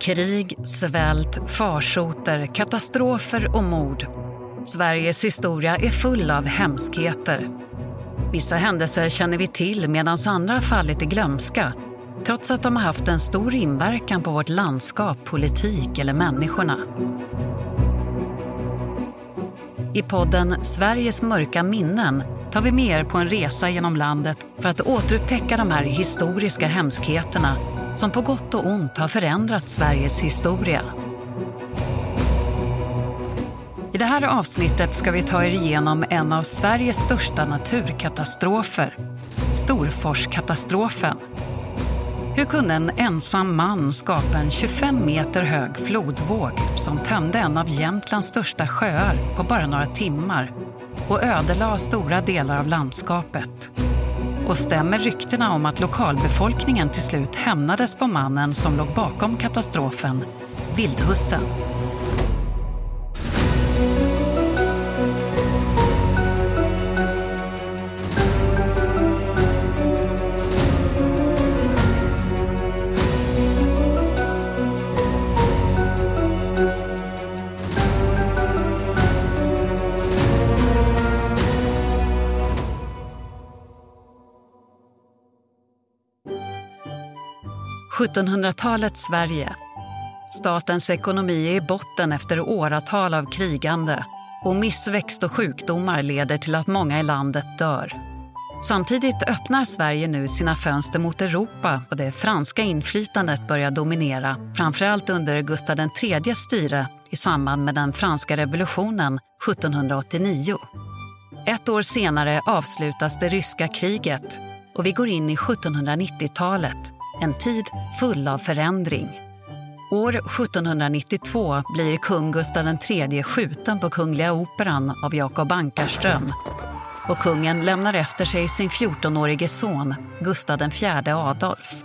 Krig, svält, farsoter, katastrofer och mord. Sveriges historia är full av hemskheter. Vissa händelser känner vi till medan andra fallit i glömska trots att de har haft en stor inverkan på vårt landskap, politik eller människorna. I podden Sveriges mörka minnen tar vi med er på en resa genom landet för att återupptäcka de här historiska hemskheterna som på gott och ont har förändrat Sveriges historia. I det här avsnittet ska vi ta er igenom en av Sveriges största naturkatastrofer, Storforskatastrofen. Hur kunde en ensam man skapa en 25 meter hög flodvåg som tömde en av Jämtlands största sjöar på bara några timmar och ödelade stora delar av landskapet? Och stämmer ryktena om att lokalbefolkningen till slut hämnades på mannen som låg bakom katastrofen, Vildhussen? –1700-talets Sverige. Statens ekonomi är i botten efter åratal av krigande och missväxt och sjukdomar leder till att många i landet dör. Samtidigt öppnar Sverige nu sina fönster mot Europa och det franska inflytandet börjar dominera, framförallt under Gustav IIIs styre i samband med den franska revolutionen 1789. Ett år senare avslutas det ryska kriget och vi går in i 1790-talet, en tid full av förändring. År 1792 blir kung Gustav III skjuten på Kungliga Operan av Jakob Ankarström och kungen lämnar efter sig sin 14-årige son Gustav IV Adolf.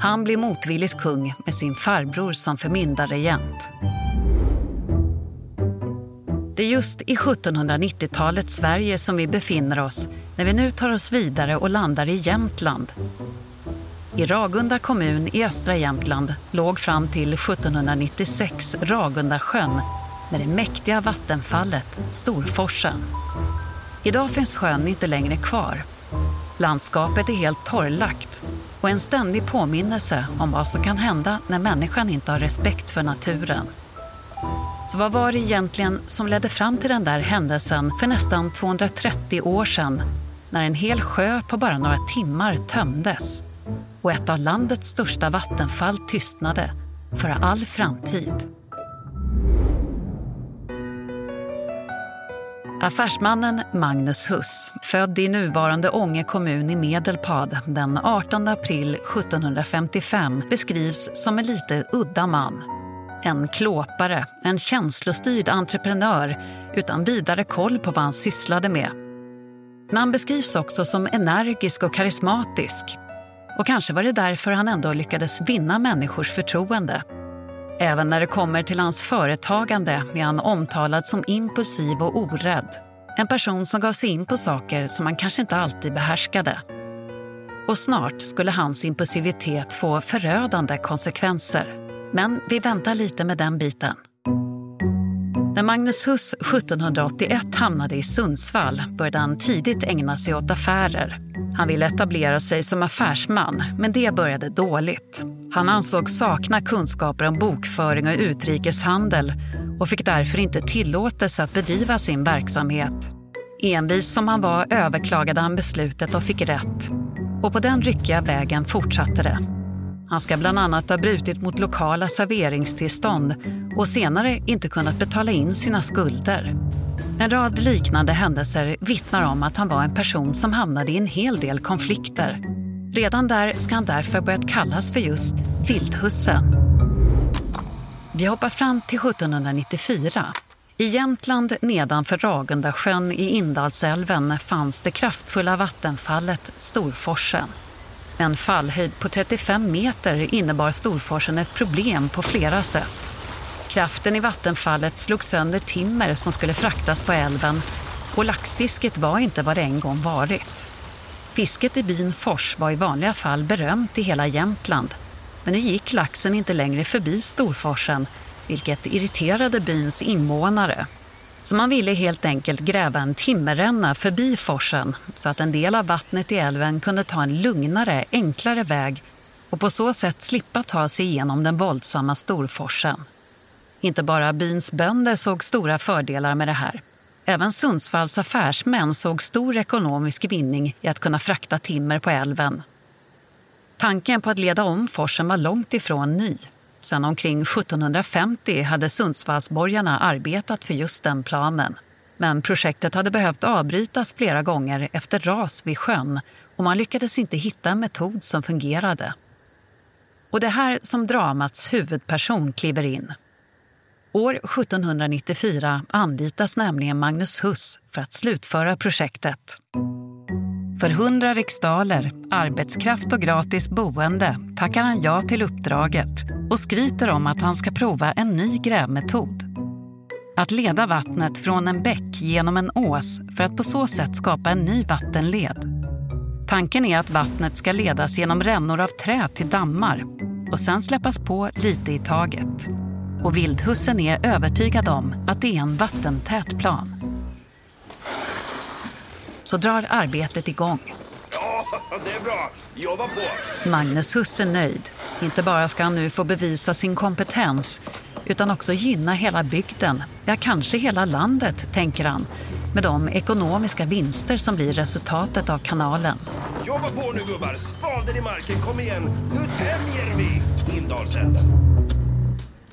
Han blir motvilligt kung med sin farbror som förmyndarregent. Det är just i 1790-talets Sverige som vi befinner oss när vi nu tar oss vidare och landar i Jämtland. I Ragunda kommun i östra Jämtland låg fram till 1796 Ragundasjön med det mäktiga vattenfallet Storforsen. Idag finns sjön inte längre kvar. Landskapet är helt torrlagt och en ständig påminnelse om vad som kan hända när människan inte har respekt för naturen. Så vad var det egentligen som ledde fram till den där händelsen för nästan 230 år sedan när en hel sjö på bara några timmar tömdes och ett av landets största vattenfall tystnade för all framtid? Affärsmannen Magnus Huss, född i nuvarande Ånge kommun i Medelpad den 18 april 1755 beskrivs som en lite udda man. En klåpare, en känslostyrd entreprenör utan vidare koll på vad han sysslade med. Men han beskrivs också som energisk och karismatisk. Och kanske var det därför han ändå lyckades vinna människors förtroende. Även när det kommer till hans företagande är han omtalad som impulsiv och orädd. En person som gav sig in på saker som han kanske inte alltid behärskade. Och snart skulle hans impulsivitet få förödande konsekvenser. Men vi väntar lite med den biten. När Magnus Huss 1781 hamnade i Sundsvall började han tidigt ägna sig åt affärer. Han ville etablera sig som affärsman, men det började dåligt. Han ansågs sakna kunskaper om bokföring och utrikeshandel och fick därför inte tillåtelse att bedriva sin verksamhet. Envis som han var överklagade han beslutet och fick rätt. Och på den ryckiga vägen fortsatte det. Han ska bland annat ha brutit mot lokala serveringstillstånd och senare inte kunnat betala in sina skulder. En rad liknande händelser vittnar om att han var en person som hamnade i en hel del konflikter. Redan där ska han därför börjat kallas för just Vildhussen. Vi hoppar fram till 1794. I Jämtland nedanför Ragundasjön i Indalsälven fanns det kraftfulla vattenfallet Storforsen. En fallhöjd på 35 meter innebar Storforsen ett problem på flera sätt. Kraften i vattenfallet slog sönder timmer som skulle fraktas på älven och laxfisket var inte vad det en gång varit. Fisket i byn Fors var i vanliga fall berömt i hela Jämtland men nu gick laxen inte längre förbi Storforsen vilket irriterade byns invånare. Så man ville helt enkelt gräva en timmerränna förbi forsen så att en del av vattnet i älven kunde ta en lugnare, enklare väg och på så sätt slippa ta sig igenom den våldsamma Storforsen. Inte bara byns bönder såg stora fördelar med det här. Även Sundsvalls affärsmän såg stor ekonomisk vinning i att kunna frakta timmer på älven. Tanken på att leda om forsen var långt ifrån ny. Sedan omkring 1750 hade Sundsvallsborgarna arbetat för just den planen. Men projektet hade behövt avbrytas flera gånger efter ras vid sjön och man lyckades inte hitta en metod som fungerade. Och det här som dramats huvudperson kliver in. År 1794 anlitas nämligen Magnus Huss för att slutföra projektet. För 100 riksdaler, arbetskraft och gratis boende tackar han ja till uppdraget och skryter om att han ska prova en ny grävmetod. Att leda vattnet från en bäck genom en ås för att på så sätt skapa en ny vattenled. Tanken är att vattnet ska ledas genom rännor av trä till dammar och sen släppas på lite i taget. Och vildhussen är övertygad om att det är en vattentät plan så drar arbetet igång. Ja, det är bra. Jobba på! Magnus Huss är nöjd. Inte bara ska han nu få bevisa sin kompetens utan också gynna hela bygden, ja kanske hela landet, tänker han med de ekonomiska vinster som blir resultatet av kanalen. Jobba på nu gubbar! Spaden i marken, kom igen! Nu tämjer vi Indalsälven!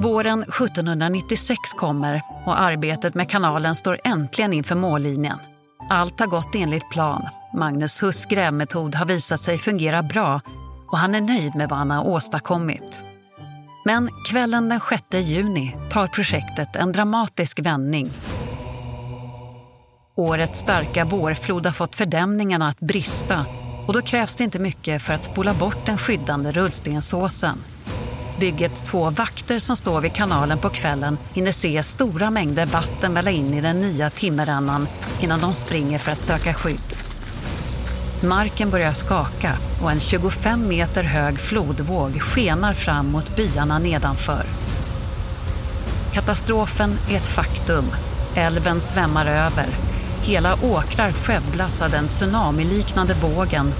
Våren 1796 kommer och arbetet med kanalen står äntligen inför mållinjen. Allt har gått enligt plan. Magnus Huss grävmetod har visat sig fungera bra och han är nöjd med vad han har åstadkommit. Men kvällen den 6 juni tar projektet en dramatisk vändning. Årets starka vårflod har fått fördämningarna att brista och då krävs det inte mycket för att spola bort den skyddande rullstensåsen. Byggets två vakter som står vid kanalen på kvällen hinner se stora mängder vatten välla in i den nya timmerrännan innan de springer för att söka skydd. Marken börjar skaka och en 25 meter hög flodvåg skenar fram mot byarna nedanför. Katastrofen är ett faktum. Älven svämmar över. Hela åkrar skövlas av den tsunamiliknande vågen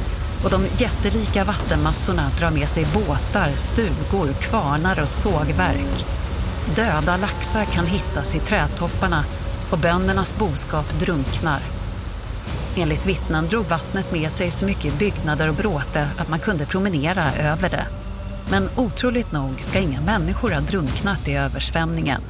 och de jättelika vattenmassorna drar med sig båtar, stugor, kvarnar och sågverk. Döda laxar kan hittas i trädtopparna och böndernas boskap drunknar. Enligt vittnen drog vattnet med sig så mycket byggnader och bråte att man kunde promenera över det. Men otroligt nog ska inga människor ha drunknat i översvämningen.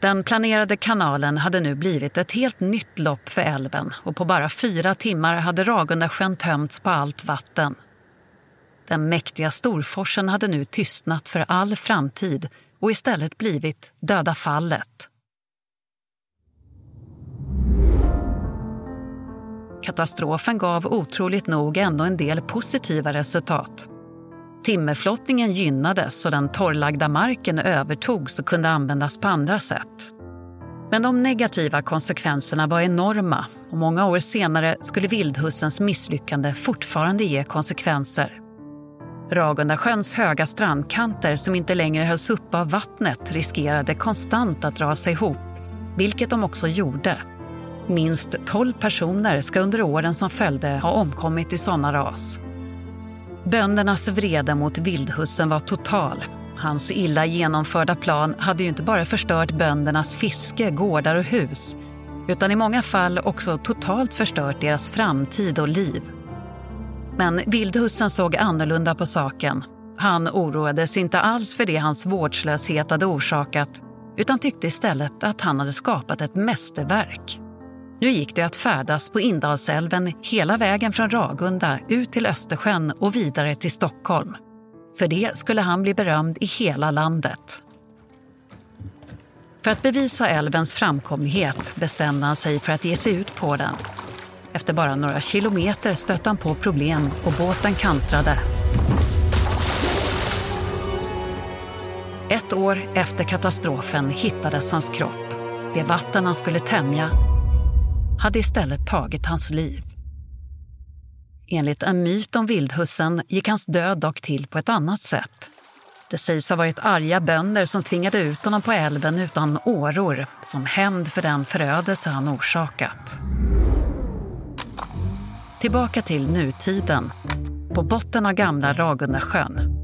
Den planerade kanalen hade nu blivit ett helt nytt lopp för älven och på bara fyra timmar hade Ragundasjön tömts på allt vatten. Den mäktiga Storforsen hade nu tystnat för all framtid och istället blivit Döda fallet. Katastrofen gav otroligt nog ändå en del positiva resultat. Timmerflottningen gynnades och den torrlagda marken övertogs och kunde användas på andra sätt. Men de negativa konsekvenserna var enorma och många år senare skulle vildhussens misslyckande fortfarande ge konsekvenser. Ragundasjöns höga strandkanter som inte längre hölls upp av vattnet riskerade konstant att rasa ihop, vilket de också gjorde. Minst 12 personer ska under åren som följde ha omkommit i sådana ras. Böndernas vrede mot vildhussen var total. Hans illa genomförda plan hade ju inte bara förstört böndernas fiske, gårdar och hus utan i många fall också totalt förstört deras framtid och liv. Men vildhussen såg annorlunda på saken. Han oroades inte alls för det hans vårdslöshet hade orsakat utan tyckte istället att han hade skapat ett mästerverk. Nu gick det att färdas på Indalsälven hela vägen från Ragunda ut till Östersjön och vidare till Stockholm. För det skulle han bli berömd i hela landet. För att bevisa älvens framkomlighet bestämde han sig för att ge sig ut på den. Efter bara några kilometer stötte han på problem och båten kantrade. Ett år efter katastrofen hittades hans kropp. Det vatten han skulle tämja hade istället tagit hans liv. Enligt en myt om vildhussen gick hans död dock till på ett annat sätt. Det sägs ha varit arga bönder som tvingade ut honom på älven utan åror som hämnd för den förödelse han orsakat. Tillbaka till nutiden. På botten av gamla Ragundasjön.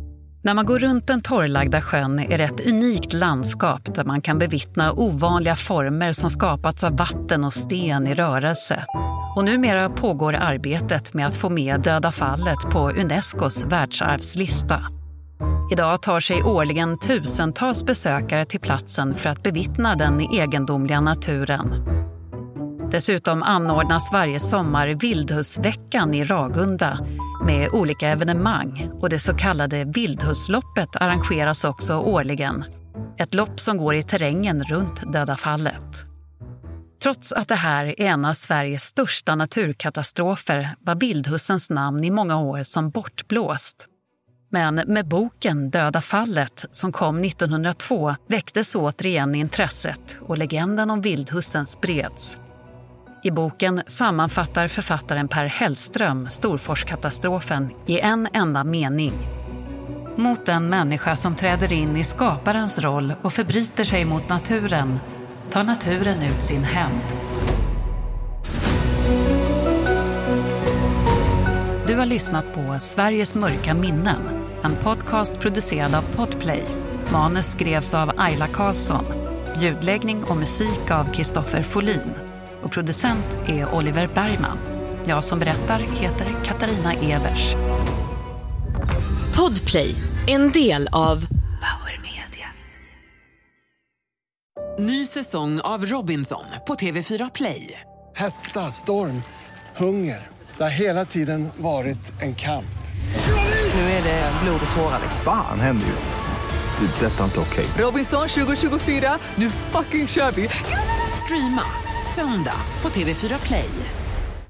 När man går runt den torrlagda sjön är det ett unikt landskap där man kan bevittna ovanliga former som skapats av vatten och sten i rörelse. Och numera pågår arbetet med att få med Döda fallet på Unescos världsarvslista. Idag tar sig årligen tusentals besökare till platsen för att bevittna den egendomliga naturen. Dessutom anordnas varje sommar Vildhusveckan i Ragunda med olika evenemang och det så kallade Vildhusloppet arrangeras också årligen. Ett lopp som går i terrängen runt Döda fallet. Trots att det här är en av Sveriges största naturkatastrofer var vildhussens namn i många år som bortblåst. Men med boken Döda fallet, som kom 1902, väcktes återigen intresset och legenden om vildhussen spreds. I boken sammanfattar författaren Per Hellström Storforskatastrofen i en enda mening. Mot den människa som träder in i skaparens roll och förbryter sig mot naturen tar naturen ut sin hämnd. Du har lyssnat på Sveriges mörka minnen, en podcast producerad av Podplay. Manus skrevs av Ayla Karlsson. Ljudläggning och musik av Kristoffer Folin och producent är Oliver Bergman. Jag som berättar heter Katarina Evers. Podplay, en del av Power Media. Ny säsong av Robinson på TV4 Play. Hetta, storm, hunger. Det har hela tiden varit en kamp. Nu är det blod och tårar. Fan händer just. Det. är Detta är inte okej. Robinson 2024, nu fucking kör vi! Streama söndag på TV4 Play.